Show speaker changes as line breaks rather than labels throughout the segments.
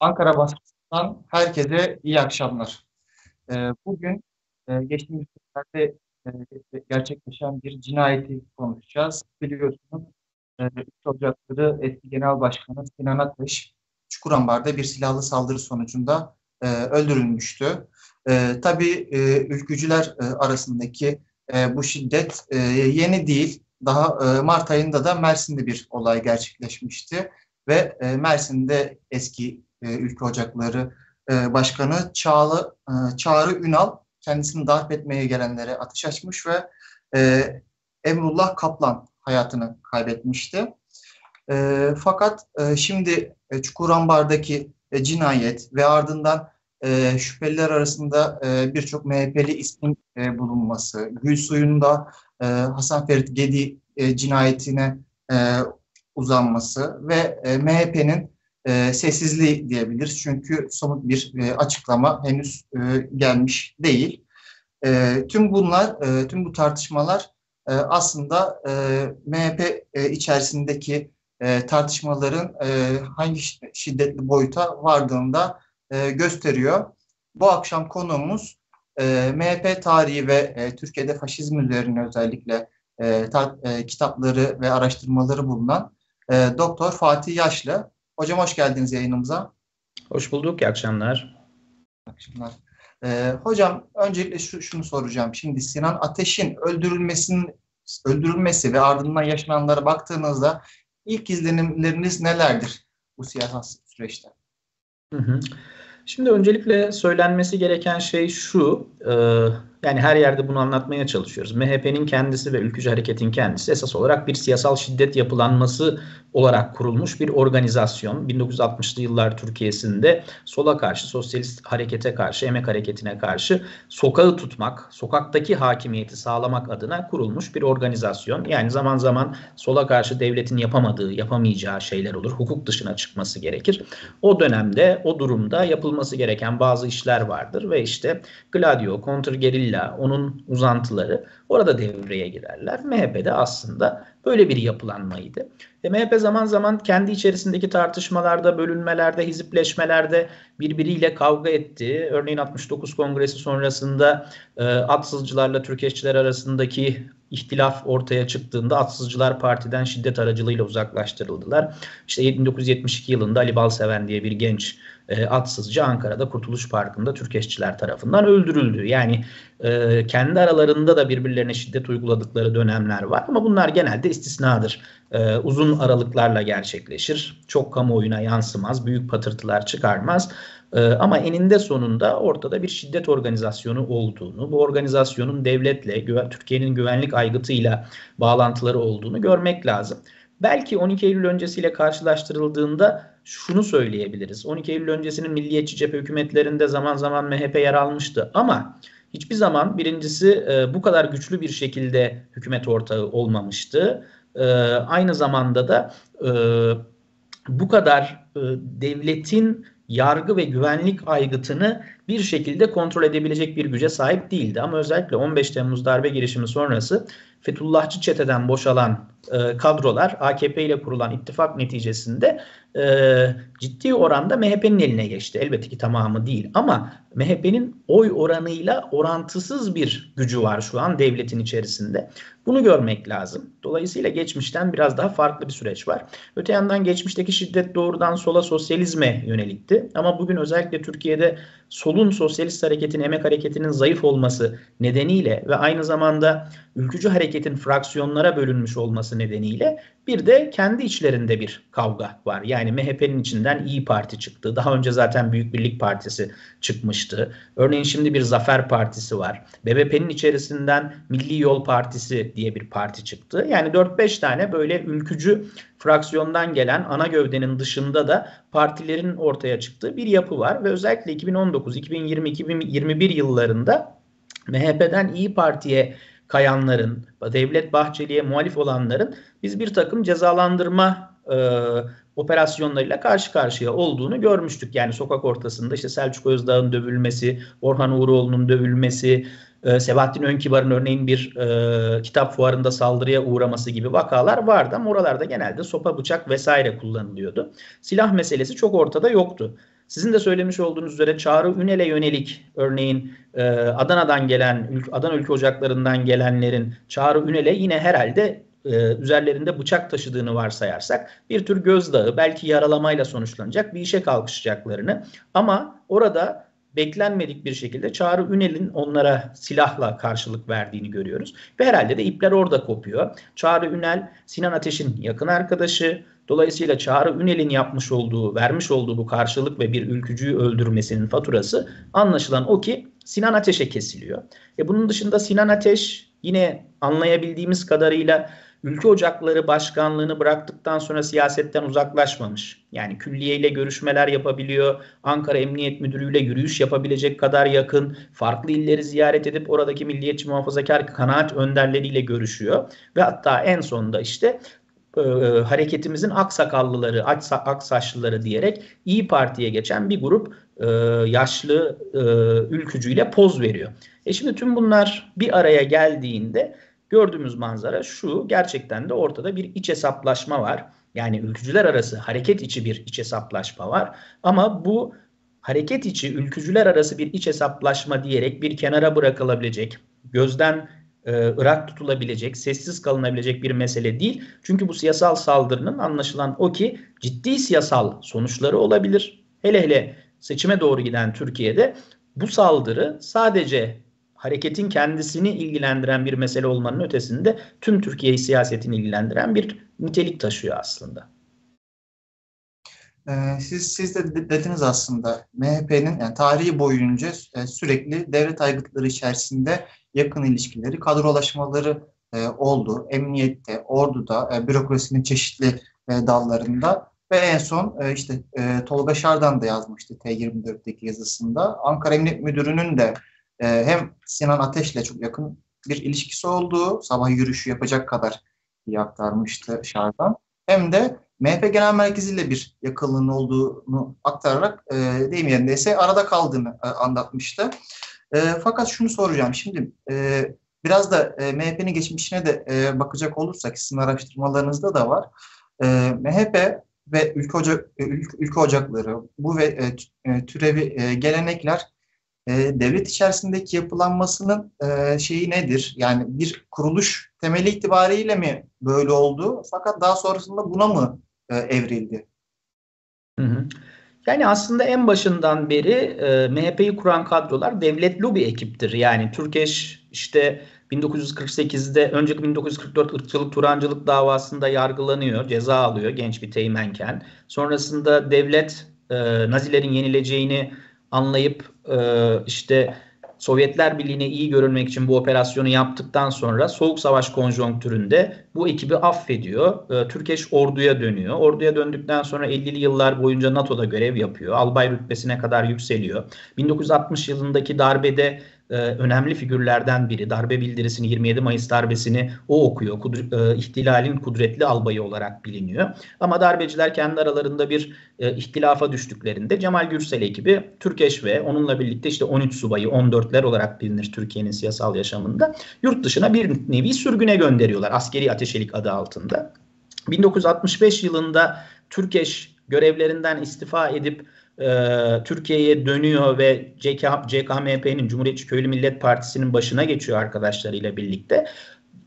Ankara Baskısı'ndan herkese iyi akşamlar. Ee, bugün e, geçtiğimiz günlerde e, gerçekleşen bir cinayeti konuşacağız. Biliyorsunuz e, 3 Ocak'ları eski Genel Başkanı Sinan Ateş Çukurambar'da bir silahlı saldırı sonucunda e, öldürülmüştü. E, tabii e, ülkücüler e, arasındaki e, bu şiddet e, yeni değil. Daha e, Mart ayında da Mersin'de bir olay gerçekleşmişti ve e, Mersin'de eski e, Ülke Ocakları e, Başkanı Çağlı, e, Çağrı Ünal kendisini darp etmeye gelenlere ateş açmış ve e, Emrullah Kaplan hayatını kaybetmişti. E, fakat e, şimdi e, Çukurambar'daki e, cinayet ve ardından e, şüpheliler arasında e, birçok MHP'li ismin e, bulunması, Gülsuy'un da e, Hasan Ferit Gedi e, cinayetine e, uzanması ve e, MHP'nin e, sessizliği diyebiliriz. Çünkü somut bir e, açıklama henüz e, gelmiş değil. E, tüm bunlar, e, tüm bu tartışmalar e, aslında e, MHP e, içerisindeki e, tartışmaların e, hangi şiddetli boyuta vardığında e, gösteriyor. Bu akşam konuğumuz e, MHP tarihi ve e, Türkiye'de faşizm üzerine özellikle e, tar, e, kitapları ve araştırmaları bulunan e, Doktor Fatih Yaşlı. Hocam hoş geldiniz yayınımıza.
Hoş bulduk, iyi akşamlar.
Akşamlar. Ee, hocam öncelikle şu, şunu soracağım. Şimdi Sinan Ateş'in öldürülmesinin öldürülmesi ve ardından yaşananlara baktığınızda ilk izlenimleriniz nelerdir bu siyasi süreçte?
Hı hı. Şimdi öncelikle söylenmesi gereken şey şu, e, yani her yerde bunu anlatmaya çalışıyoruz. MHP'nin kendisi ve ülkücü hareketin kendisi esas olarak bir siyasal şiddet yapılanması olarak kurulmuş bir organizasyon. 1960'lı yıllar Türkiye'sinde sola karşı, sosyalist harekete karşı, emek hareketine karşı sokağı tutmak, sokaktaki hakimiyeti sağlamak adına kurulmuş bir organizasyon. Yani zaman zaman sola karşı devletin yapamadığı, yapamayacağı şeyler olur. Hukuk dışına çıkması gerekir. O dönemde, o durumda yapılması gereken bazı işler vardır ve işte Gladio, kontrgerilla, onun uzantıları orada devreye girerler. MHP'de aslında böyle bir yapılanmaydı. E, MHP zaman zaman kendi içerisindeki tartışmalarda, bölünmelerde, hizipleşmelerde birbiriyle kavga etti. Örneğin 69 Kongresi sonrasında e, atsızcılarla Türkeşçiler arasındaki ihtilaf ortaya çıktığında Atsızcılar Parti'den şiddet aracılığıyla uzaklaştırıldılar. İşte 1972 yılında Ali Balseven diye bir genç e, atsızcı Ankara'da Kurtuluş Parkı'nda Türkeşçiler tarafından öldürüldü. Yani e, kendi aralarında da birbirlerine şiddet uyguladıkları dönemler var ama bunlar genelde istisnadır. E, uzun aralıklarla gerçekleşir. Çok kamuoyuna yansımaz, büyük patırtılar çıkarmaz. E, ama eninde sonunda ortada bir şiddet organizasyonu olduğunu, bu organizasyonun devletle, Türkiye'nin güvenlik aygıtıyla bağlantıları olduğunu görmek lazım. Belki 12 Eylül öncesiyle karşılaştırıldığında şunu söyleyebiliriz. 12 Eylül öncesinin milliyetçi cephe hükümetlerinde zaman zaman MHP yer almıştı ama hiçbir zaman birincisi e, bu kadar güçlü bir şekilde hükümet ortağı olmamıştı. E, aynı zamanda da e, bu kadar devletin yargı ve güvenlik aygıtını bir şekilde kontrol edebilecek bir güce sahip değildi. Ama özellikle 15 Temmuz darbe girişimi sonrası Fethullahçı çeteden boşalan e, kadrolar AKP ile kurulan ittifak neticesinde e, ciddi oranda MHP'nin eline geçti. Elbette ki tamamı değil ama MHP'nin oy oranıyla orantısız bir gücü var şu an devletin içerisinde. Bunu görmek lazım. Dolayısıyla geçmişten biraz daha farklı bir süreç var. Öte yandan geçmişteki şiddet doğrudan sola sosyalizme yönelikti. Ama bugün özellikle Türkiye'de solun sosyalist hareketin, emek hareketinin zayıf olması nedeniyle ve aynı zamanda ülkücü hareketin fraksiyonlara bölünmüş olması nedeniyle bir de kendi içlerinde bir kavga var. Yani MHP'nin içinden İyi Parti çıktı. Daha önce zaten Büyük Birlik Partisi çıkmıştı. Örneğin şimdi bir Zafer Partisi var. BBP'nin içerisinden Milli Yol Partisi diye bir parti çıktı. Yani 4-5 tane böyle ülkücü fraksiyondan gelen ana gövdenin dışında da partilerin ortaya çıktığı bir yapı var ve özellikle 2019, 2020, 2021 yıllarında MHP'den İyi Parti'ye kayanların, Devlet Bahçeli'ye muhalif olanların biz bir takım cezalandırma e, operasyonlarıyla karşı karşıya olduğunu görmüştük. Yani sokak ortasında işte Selçuk Özdağ'ın dövülmesi, Orhan Uğuroğlu'nun dövülmesi, e, Sebahattin Önkibar'ın örneğin bir e, kitap fuarında saldırıya uğraması gibi vakalar vardı ama oralarda genelde sopa bıçak vesaire kullanılıyordu. Silah meselesi çok ortada yoktu. Sizin de söylemiş olduğunuz üzere Çağrı Ünel'e yönelik örneğin e, Adana'dan gelen, Adana Ülke Ocakları'ndan gelenlerin Çağrı Ünel'e yine herhalde e, üzerlerinde bıçak taşıdığını varsayarsak bir tür gözdağı belki yaralamayla sonuçlanacak bir işe kalkışacaklarını. Ama orada beklenmedik bir şekilde Çağrı Ünel'in onlara silahla karşılık verdiğini görüyoruz. Ve herhalde de ipler orada kopuyor. Çağrı Ünel Sinan Ateş'in yakın arkadaşı. Dolayısıyla Çağrı Ünel'in yapmış olduğu, vermiş olduğu bu karşılık ve bir ülkücüyü öldürmesinin faturası anlaşılan o ki Sinan Ateş'e kesiliyor. E bunun dışında Sinan Ateş yine anlayabildiğimiz kadarıyla Ülke Ocakları Başkanlığını bıraktıktan sonra siyasetten uzaklaşmamış. Yani külliyeyle görüşmeler yapabiliyor. Ankara Emniyet Müdürü'yle yürüyüş yapabilecek kadar yakın. Farklı illeri ziyaret edip oradaki milliyetçi muhafazakar kanaat önderleriyle görüşüyor. Ve hatta en sonunda işte e, hareketimizin aksakallıları, aksaçlıları diyerek İyi Parti'ye geçen bir grup e, yaşlı e, ülkücüyle poz veriyor. E şimdi tüm bunlar bir araya geldiğinde gördüğümüz manzara şu. Gerçekten de ortada bir iç hesaplaşma var. Yani ülkücüler arası hareket içi bir iç hesaplaşma var. Ama bu hareket içi ülkücüler arası bir iç hesaplaşma diyerek bir kenara bırakılabilecek, gözden e, ırak tutulabilecek, sessiz kalınabilecek bir mesele değil. Çünkü bu siyasal saldırının anlaşılan o ki ciddi siyasal sonuçları olabilir. Hele hele seçime doğru giden Türkiye'de bu saldırı sadece hareketin kendisini ilgilendiren bir mesele olmanın ötesinde tüm Türkiye siyasetini ilgilendiren bir nitelik taşıyor aslında.
Ee, siz siz de dediniz aslında MHP'nin yani tarihi boyunca e, sürekli devlet aygıtları içerisinde yakın ilişkileri, kadrolaşmaları e, oldu. Emniyette, orduda, e, bürokrasinin çeşitli dallarında ve en son işte Tolga Şardan da yazmıştı T24'teki yazısında. Ankara Emniyet Müdürü'nün de e, hem Sinan Ateş'le çok yakın bir ilişkisi olduğu, sabah yürüyüşü yapacak kadar iyi aktarmıştı Şardan. Hem de MHP Genel Merkezi ile bir yakınlığının olduğunu aktararak e, deyim yerindeyse arada kaldığını e, anlatmıştı. E, fakat şunu soracağım şimdi e, biraz da e, MHP'nin geçmişine de e, bakacak olursak sizin araştırmalarınızda da var. E, MHP ve ülke, ocak, e, ülke, ocakları bu ve e, e türevi e, gelenekler e, devlet içerisindeki yapılanmasının e, şeyi nedir? Yani bir kuruluş temeli itibariyle mi böyle oldu? Fakat daha sonrasında buna mı e, evrildi?
Hı hı. Yani aslında en başından beri e, MHP'yi kuran kadrolar devlet lobi ekiptir. Yani Türkeş işte 1948'de önceki 1944 ırkçılık Turancılık davasında yargılanıyor, ceza alıyor genç bir teğmenken. Sonrasında devlet e, Nazilerin yenileceğini anlayıp e, işte Sovyetler Birliği'ne iyi görünmek için bu operasyonu yaptıktan sonra Soğuk Savaş konjonktüründe bu ekibi affediyor. E, Türkeş orduya dönüyor. Orduya döndükten sonra 50'li yıllar boyunca NATO'da görev yapıyor. Albay rütbesine kadar yükseliyor. 1960 yılındaki darbede e, önemli figürlerden biri. Darbe bildirisini 27 Mayıs darbesini o okuyor. Kudur, e, ihtilalin kudretli albayı olarak biliniyor. Ama darbeciler kendi aralarında bir e, ihtilafa düştüklerinde Cemal Gürsel ekibi Türkeş ve onunla birlikte işte 13 subayı 14'ler olarak bilinir Türkiye'nin siyasal yaşamında yurt dışına bir nevi sürgüne gönderiyorlar. Askeri ateşelik adı altında. 1965 yılında Türkeş görevlerinden istifa edip e, Türkiye'ye dönüyor ve CK, CKMP'nin Cumhuriyetçi Köylü Millet Partisi'nin başına geçiyor arkadaşlarıyla birlikte.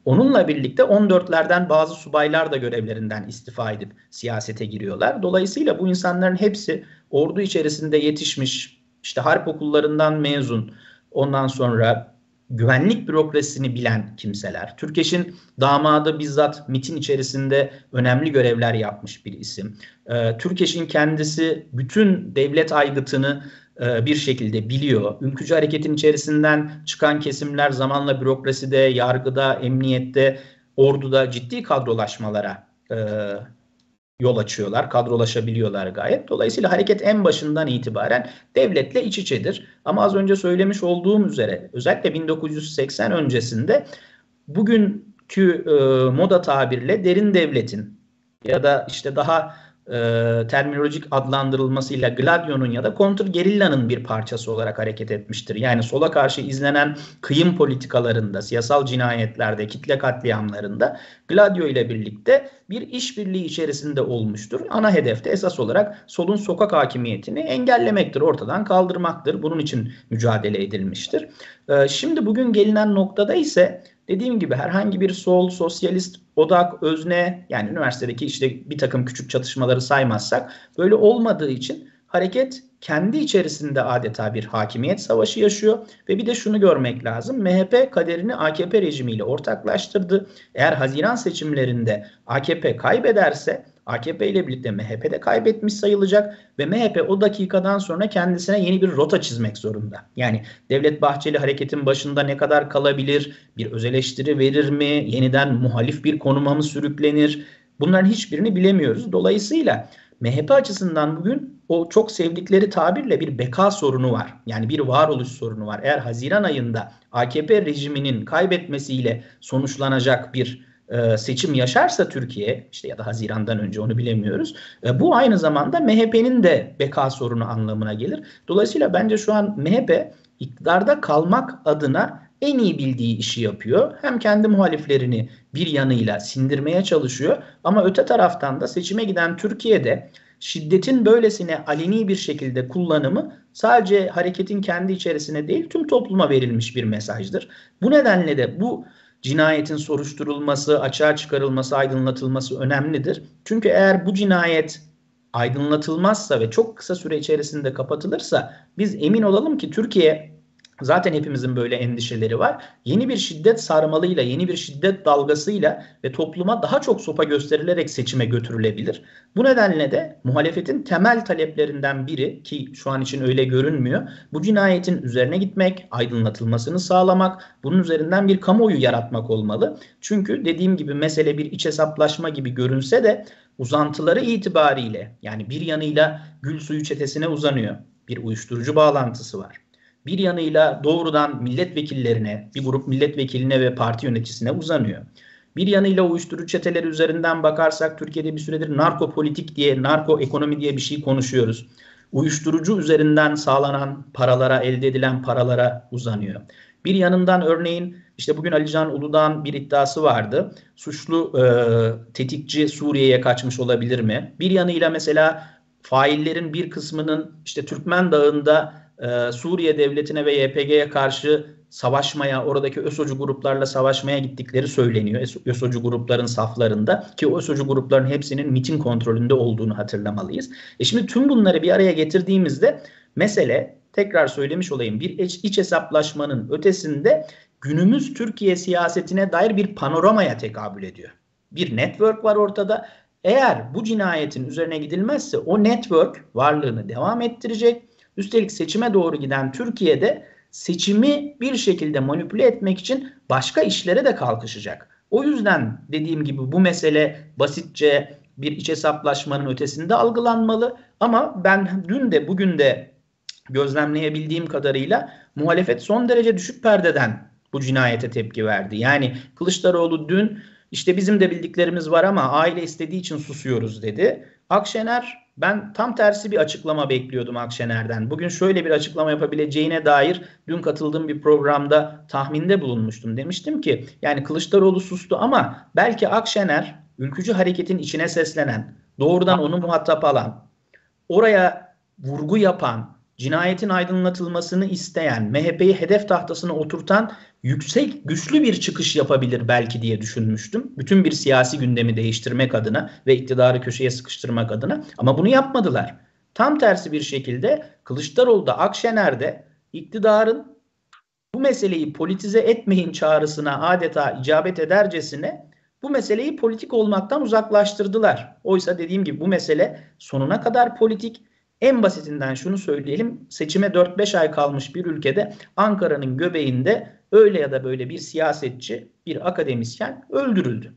Onunla birlikte 14'lerden bazı subaylar da görevlerinden istifa edip siyasete giriyorlar. Dolayısıyla bu insanların hepsi ordu içerisinde yetişmiş, işte harp okullarından mezun, ondan sonra güvenlik bürokrasisini bilen kimseler. Türkeş'in damadı bizzat MIT'in içerisinde önemli görevler yapmış bir isim. Ee, Türkeş'in kendisi bütün devlet aygıtını e, bir şekilde biliyor. Ülkücü hareketin içerisinden çıkan kesimler zamanla bürokraside, yargıda, emniyette, orduda ciddi kadrolaşmalara e, yol açıyorlar, kadrolaşabiliyorlar gayet. Dolayısıyla hareket en başından itibaren devletle iç içedir. Ama az önce söylemiş olduğum üzere özellikle 1980 öncesinde bugünkü e, moda tabirle derin devletin ya da işte daha e, terminolojik adlandırılmasıyla Gladio'nun ya da kontrgerilla'nın bir parçası olarak hareket etmiştir. Yani sola karşı izlenen kıyım politikalarında, siyasal cinayetlerde, kitle katliamlarında Gladio ile birlikte bir işbirliği içerisinde olmuştur. Ana hedefte esas olarak solun sokak hakimiyetini engellemektir, ortadan kaldırmaktır. Bunun için mücadele edilmiştir. E, şimdi bugün gelinen noktada ise Dediğim gibi herhangi bir sol, sosyalist, odak, özne yani üniversitedeki işte bir takım küçük çatışmaları saymazsak böyle olmadığı için hareket kendi içerisinde adeta bir hakimiyet savaşı yaşıyor ve bir de şunu görmek lazım. MHP kaderini AKP rejimiyle ortaklaştırdı. Eğer Haziran seçimlerinde AKP kaybederse AKP ile birlikte MHP de kaybetmiş sayılacak ve MHP o dakikadan sonra kendisine yeni bir rota çizmek zorunda. Yani Devlet Bahçeli hareketin başında ne kadar kalabilir, bir öz eleştiri verir mi, yeniden muhalif bir konuma mı sürüklenir? Bunların hiçbirini bilemiyoruz. Dolayısıyla MHP açısından bugün o çok sevdikleri tabirle bir beka sorunu var. Yani bir varoluş sorunu var. Eğer Haziran ayında AKP rejiminin kaybetmesiyle sonuçlanacak bir e, seçim yaşarsa Türkiye işte ya da Haziran'dan önce onu bilemiyoruz. E, bu aynı zamanda MHP'nin de beka sorunu anlamına gelir. Dolayısıyla bence şu an MHP iktidarda kalmak adına en iyi bildiği işi yapıyor. Hem kendi muhaliflerini bir yanıyla sindirmeye çalışıyor ama öte taraftan da seçime giden Türkiye'de şiddetin böylesine aleni bir şekilde kullanımı sadece hareketin kendi içerisine değil tüm topluma verilmiş bir mesajdır. Bu nedenle de bu cinayetin soruşturulması, açığa çıkarılması, aydınlatılması önemlidir. Çünkü eğer bu cinayet aydınlatılmazsa ve çok kısa süre içerisinde kapatılırsa biz emin olalım ki Türkiye Zaten hepimizin böyle endişeleri var. Yeni bir şiddet sarmalıyla, yeni bir şiddet dalgasıyla ve topluma daha çok sopa gösterilerek seçime götürülebilir. Bu nedenle de muhalefetin temel taleplerinden biri ki şu an için öyle görünmüyor. Bu cinayetin üzerine gitmek, aydınlatılmasını sağlamak, bunun üzerinden bir kamuoyu yaratmak olmalı. Çünkü dediğim gibi mesele bir iç hesaplaşma gibi görünse de uzantıları itibariyle yani bir yanıyla gül suyu çetesine uzanıyor. Bir uyuşturucu bağlantısı var bir yanıyla doğrudan milletvekillerine, bir grup milletvekiline ve parti yöneticisine uzanıyor. Bir yanıyla uyuşturucu çeteleri üzerinden bakarsak Türkiye'de bir süredir narko politik diye, narko ekonomi diye bir şey konuşuyoruz. Uyuşturucu üzerinden sağlanan paralara, elde edilen paralara uzanıyor. Bir yanından örneğin işte bugün Alican Uludağ'ın bir iddiası vardı. Suçlu e, tetikçi Suriye'ye kaçmış olabilir mi? Bir yanıyla mesela faillerin bir kısmının işte Türkmen Dağı'nda e, Suriye devletine ve YPG'ye karşı savaşmaya, oradaki ÖSOCU gruplarla savaşmaya gittikleri söyleniyor. ÖSOCU grupların saflarında ki ÖSOCU grupların hepsinin MIT'in kontrolünde olduğunu hatırlamalıyız. E şimdi tüm bunları bir araya getirdiğimizde mesele tekrar söylemiş olayım bir iç hesaplaşmanın ötesinde günümüz Türkiye siyasetine dair bir panoramaya tekabül ediyor. Bir network var ortada. Eğer bu cinayetin üzerine gidilmezse o network varlığını devam ettirecek Üstelik seçime doğru giden Türkiye'de seçimi bir şekilde manipüle etmek için başka işlere de kalkışacak. O yüzden dediğim gibi bu mesele basitçe bir iç hesaplaşmanın ötesinde algılanmalı. Ama ben dün de bugün de gözlemleyebildiğim kadarıyla muhalefet son derece düşük perdeden bu cinayete tepki verdi. Yani Kılıçdaroğlu dün işte bizim de bildiklerimiz var ama aile istediği için susuyoruz dedi. Akşener ben tam tersi bir açıklama bekliyordum Akşener'den. Bugün şöyle bir açıklama yapabileceğine dair dün katıldığım bir programda tahminde bulunmuştum. Demiştim ki yani Kılıçdaroğlu sustu ama belki Akşener ülkücü hareketin içine seslenen, doğrudan onu muhatap alan, oraya vurgu yapan, cinayetin aydınlatılmasını isteyen, MHP'yi hedef tahtasına oturtan yüksek, güçlü bir çıkış yapabilir belki diye düşünmüştüm. Bütün bir siyasi gündemi değiştirmek adına ve iktidarı köşeye sıkıştırmak adına. Ama bunu yapmadılar. Tam tersi bir şekilde Kılıçdaroğlu'da, Akşener'de iktidarın bu meseleyi politize etmeyin çağrısına adeta icabet edercesine bu meseleyi politik olmaktan uzaklaştırdılar. Oysa dediğim gibi bu mesele sonuna kadar politik en basitinden şunu söyleyelim. Seçime 4-5 ay kalmış bir ülkede Ankara'nın göbeğinde öyle ya da böyle bir siyasetçi, bir akademisyen öldürüldü.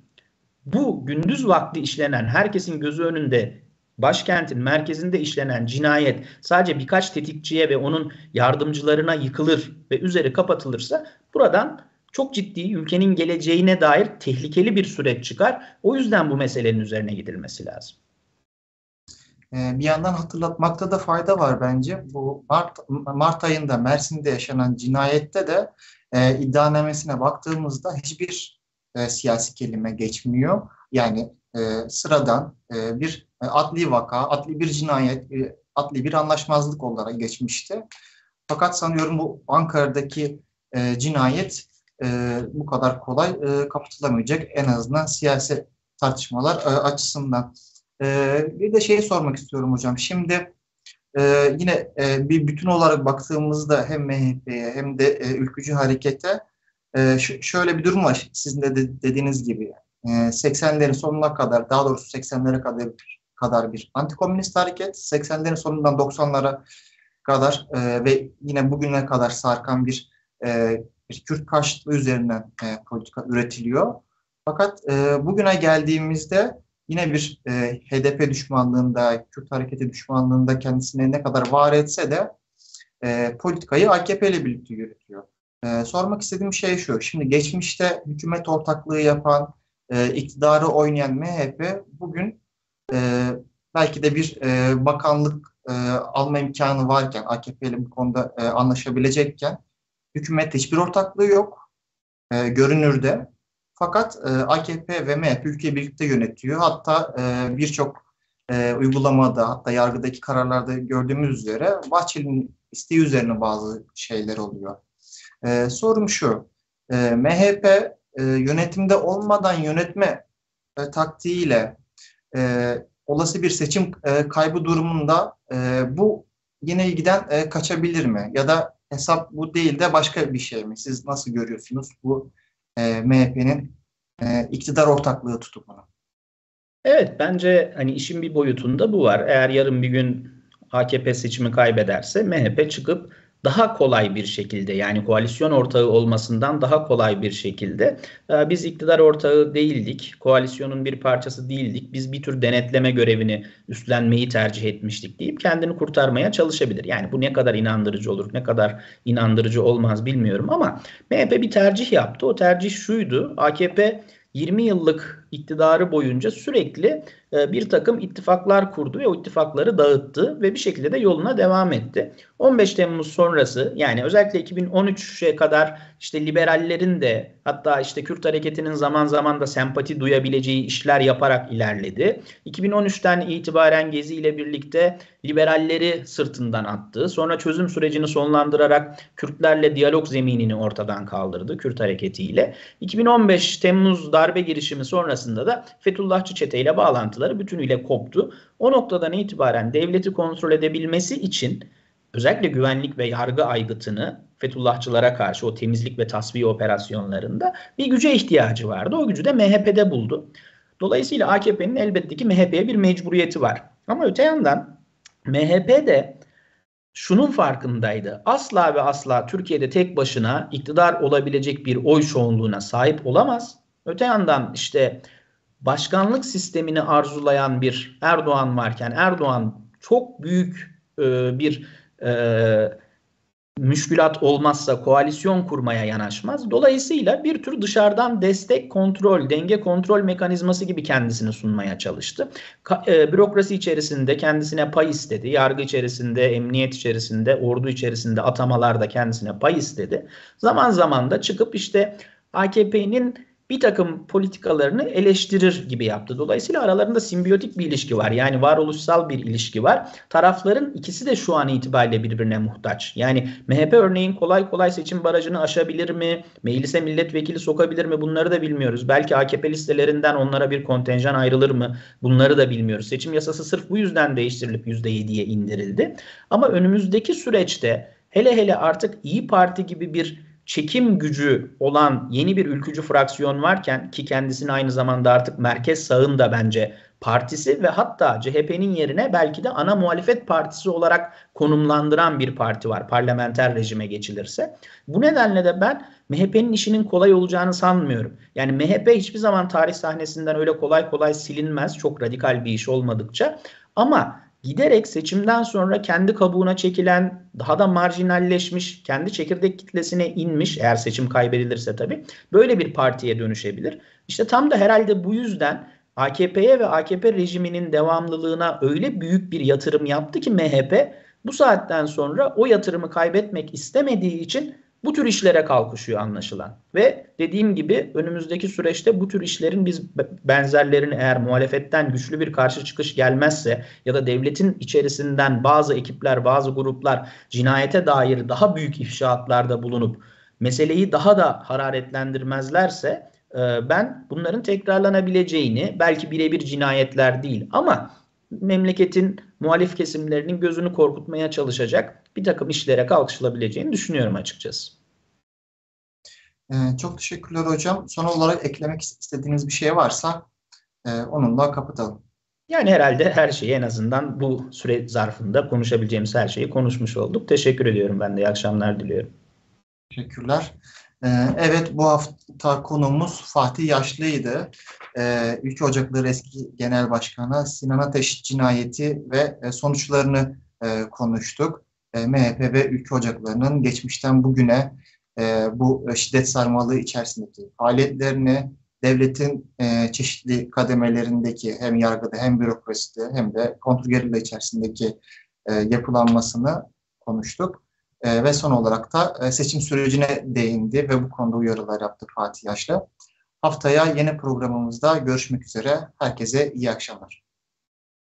Bu gündüz vakti işlenen, herkesin gözü önünde başkentin merkezinde işlenen cinayet sadece birkaç tetikçiye ve onun yardımcılarına yıkılır ve üzeri kapatılırsa buradan çok ciddi ülkenin geleceğine dair tehlikeli bir süreç çıkar. O yüzden bu meselenin üzerine gidilmesi lazım.
E, bir yandan hatırlatmakta da fayda var bence. Bu Mart, Mart ayında Mersin'de yaşanan cinayette de e, iddianamesine baktığımızda hiçbir e, siyasi kelime geçmiyor. Yani e, sıradan e, bir e, adli vaka, adli bir cinayet, e, adli bir anlaşmazlık olarak geçmişti. Fakat sanıyorum bu Ankara'daki e, cinayet e, bu kadar kolay e, kapatılamayacak en azından siyasi tartışmalar e, açısından. E, bir de şeyi sormak istiyorum hocam. Şimdi e, yine e, bir bütün olarak baktığımızda hem MHP'ye hem de e, ülkücü harekete e, şöyle bir durum var. Sizin de, de dediğiniz gibi. E, 80'lerin sonuna kadar, daha doğrusu 80'lere kadar kadar bir antikomünist hareket, 80'lerin sonundan 90'lara kadar e, ve yine bugüne kadar sarkan bir e, bir Kürt karşıtlığı üzerinden e, politika üretiliyor. Fakat e, bugüne geldiğimizde yine bir e, HDP düşmanlığında, Kürt hareketi düşmanlığında kendisine ne kadar var etse de e, politikayı AKP ile birlikte yürütüyor. E, sormak istediğim şey şu, şimdi geçmişte hükümet ortaklığı yapan, e, iktidarı oynayan MHP bugün e, belki de bir e, bakanlık e, alma imkanı varken, AKP ile bu konuda e, anlaşabilecekken hükümette hiçbir ortaklığı yok e, görünürde. Fakat e, AKP ve MHP ülkeyi birlikte yönetiyor. Hatta e, birçok e, uygulamada hatta yargıdaki kararlarda gördüğümüz üzere Bahçeli'nin isteği üzerine bazı şeyler oluyor. E, sorum şu, e, MHP e, yönetimde olmadan yönetme e, taktiğiyle e, olası bir seçim e, kaybı durumunda e, bu yine ilgiden e, kaçabilir mi? Ya da hesap bu değil de başka bir şey mi? Siz nasıl görüyorsunuz bu e, MHP'nin e, iktidar ortaklığı tutumunu?
Evet bence hani işin bir boyutunda bu var. Eğer yarın bir gün AKP seçimi kaybederse MHP çıkıp daha kolay bir şekilde yani koalisyon ortağı olmasından daha kolay bir şekilde e, biz iktidar ortağı değildik, koalisyonun bir parçası değildik, biz bir tür denetleme görevini üstlenmeyi tercih etmiştik deyip kendini kurtarmaya çalışabilir. Yani bu ne kadar inandırıcı olur, ne kadar inandırıcı olmaz bilmiyorum ama MHP bir tercih yaptı. O tercih şuydu, AKP 20 yıllık iktidarı boyunca sürekli e, bir takım ittifaklar kurdu ve o ittifakları dağıttı ve bir şekilde de yoluna devam etti. 15 Temmuz sonrası yani özellikle 2013'e kadar işte liberallerin de hatta işte Kürt hareketinin zaman zaman da sempati duyabileceği işler yaparak ilerledi. 2013'ten itibaren Gezi ile birlikte liberalleri sırtından attı. Sonra çözüm sürecini sonlandırarak Kürtlerle diyalog zeminini ortadan kaldırdı Kürt hareketiyle. 2015 Temmuz darbe girişimi sonrasında da Fethullahçı çeteyle bağlantıları bütünüyle koptu. O noktadan itibaren devleti kontrol edebilmesi için özellikle güvenlik ve yargı aygıtını Fethullahçılara karşı o temizlik ve tasfiye operasyonlarında bir güce ihtiyacı vardı. O gücü de MHP'de buldu. Dolayısıyla AKP'nin elbette ki MHP'ye bir mecburiyeti var. Ama öte yandan MHP de şunun farkındaydı. Asla ve asla Türkiye'de tek başına iktidar olabilecek bir oy çoğunluğuna sahip olamaz. Öte yandan işte başkanlık sistemini arzulayan bir Erdoğan varken Erdoğan çok büyük e, bir e, müşkülat olmazsa koalisyon kurmaya yanaşmaz. Dolayısıyla bir tür dışarıdan destek kontrol, denge kontrol mekanizması gibi kendisini sunmaya çalıştı. Ka- e, bürokrasi içerisinde kendisine pay istedi. Yargı içerisinde, emniyet içerisinde, ordu içerisinde atamalarda kendisine pay istedi. Zaman zaman da çıkıp işte AKP'nin bir takım politikalarını eleştirir gibi yaptı. Dolayısıyla aralarında simbiyotik bir ilişki var. Yani varoluşsal bir ilişki var. Tarafların ikisi de şu an itibariyle birbirine muhtaç. Yani MHP örneğin kolay kolay seçim barajını aşabilir mi? Meclise milletvekili sokabilir mi? Bunları da bilmiyoruz. Belki AKP listelerinden onlara bir kontenjan ayrılır mı? Bunları da bilmiyoruz. Seçim yasası sırf bu yüzden değiştirilip %7'ye indirildi. Ama önümüzdeki süreçte hele hele artık İyi Parti gibi bir çekim gücü olan yeni bir ülkücü fraksiyon varken ki kendisini aynı zamanda artık merkez sağın da bence partisi ve hatta CHP'nin yerine belki de ana muhalefet partisi olarak konumlandıran bir parti var parlamenter rejime geçilirse. Bu nedenle de ben MHP'nin işinin kolay olacağını sanmıyorum. Yani MHP hiçbir zaman tarih sahnesinden öyle kolay kolay silinmez çok radikal bir iş olmadıkça ama giderek seçimden sonra kendi kabuğuna çekilen, daha da marjinalleşmiş, kendi çekirdek kitlesine inmiş eğer seçim kaybedilirse tabii böyle bir partiye dönüşebilir. İşte tam da herhalde bu yüzden AKP'ye ve AKP rejiminin devamlılığına öyle büyük bir yatırım yaptı ki MHP bu saatten sonra o yatırımı kaybetmek istemediği için bu tür işlere kalkışıyor anlaşılan. Ve dediğim gibi önümüzdeki süreçte bu tür işlerin biz benzerlerini eğer muhalefetten güçlü bir karşı çıkış gelmezse ya da devletin içerisinden bazı ekipler, bazı gruplar cinayete dair daha büyük ifşaatlarda bulunup meseleyi daha da hararetlendirmezlerse e, ben bunların tekrarlanabileceğini belki birebir cinayetler değil ama memleketin muhalif kesimlerinin gözünü korkutmaya çalışacak bir takım işlere kalkışılabileceğini düşünüyorum açıkçası.
Ee, çok teşekkürler hocam. Son olarak eklemek istediğiniz bir şey varsa e, onunla kapatalım.
Yani herhalde her şeyi en azından bu süre zarfında konuşabileceğimiz her şeyi konuşmuş olduk. Teşekkür ediyorum ben de. İyi akşamlar diliyorum.
Teşekkürler. Ee, evet bu hafta konumuz Fatih Yaşlı'ydı. Ee, Ülke Ocakları eski Genel Başkanı Sinan Ateş cinayeti ve e, sonuçlarını e, konuştuk. E, MHP ve Ülke Ocakları'nın geçmişten bugüne bu şiddet sarmalığı içerisindeki faaliyetlerini, devletin çeşitli kademelerindeki hem yargıda hem bürokraside hem de kontrgerilla içerisindeki yapılanmasını konuştuk. E, ve son olarak da e, seçim sürecine değindi ve bu konuda uyarılar yaptı Fatih Yaşlı. Haftaya yeni programımızda görüşmek üzere. Herkese iyi akşamlar.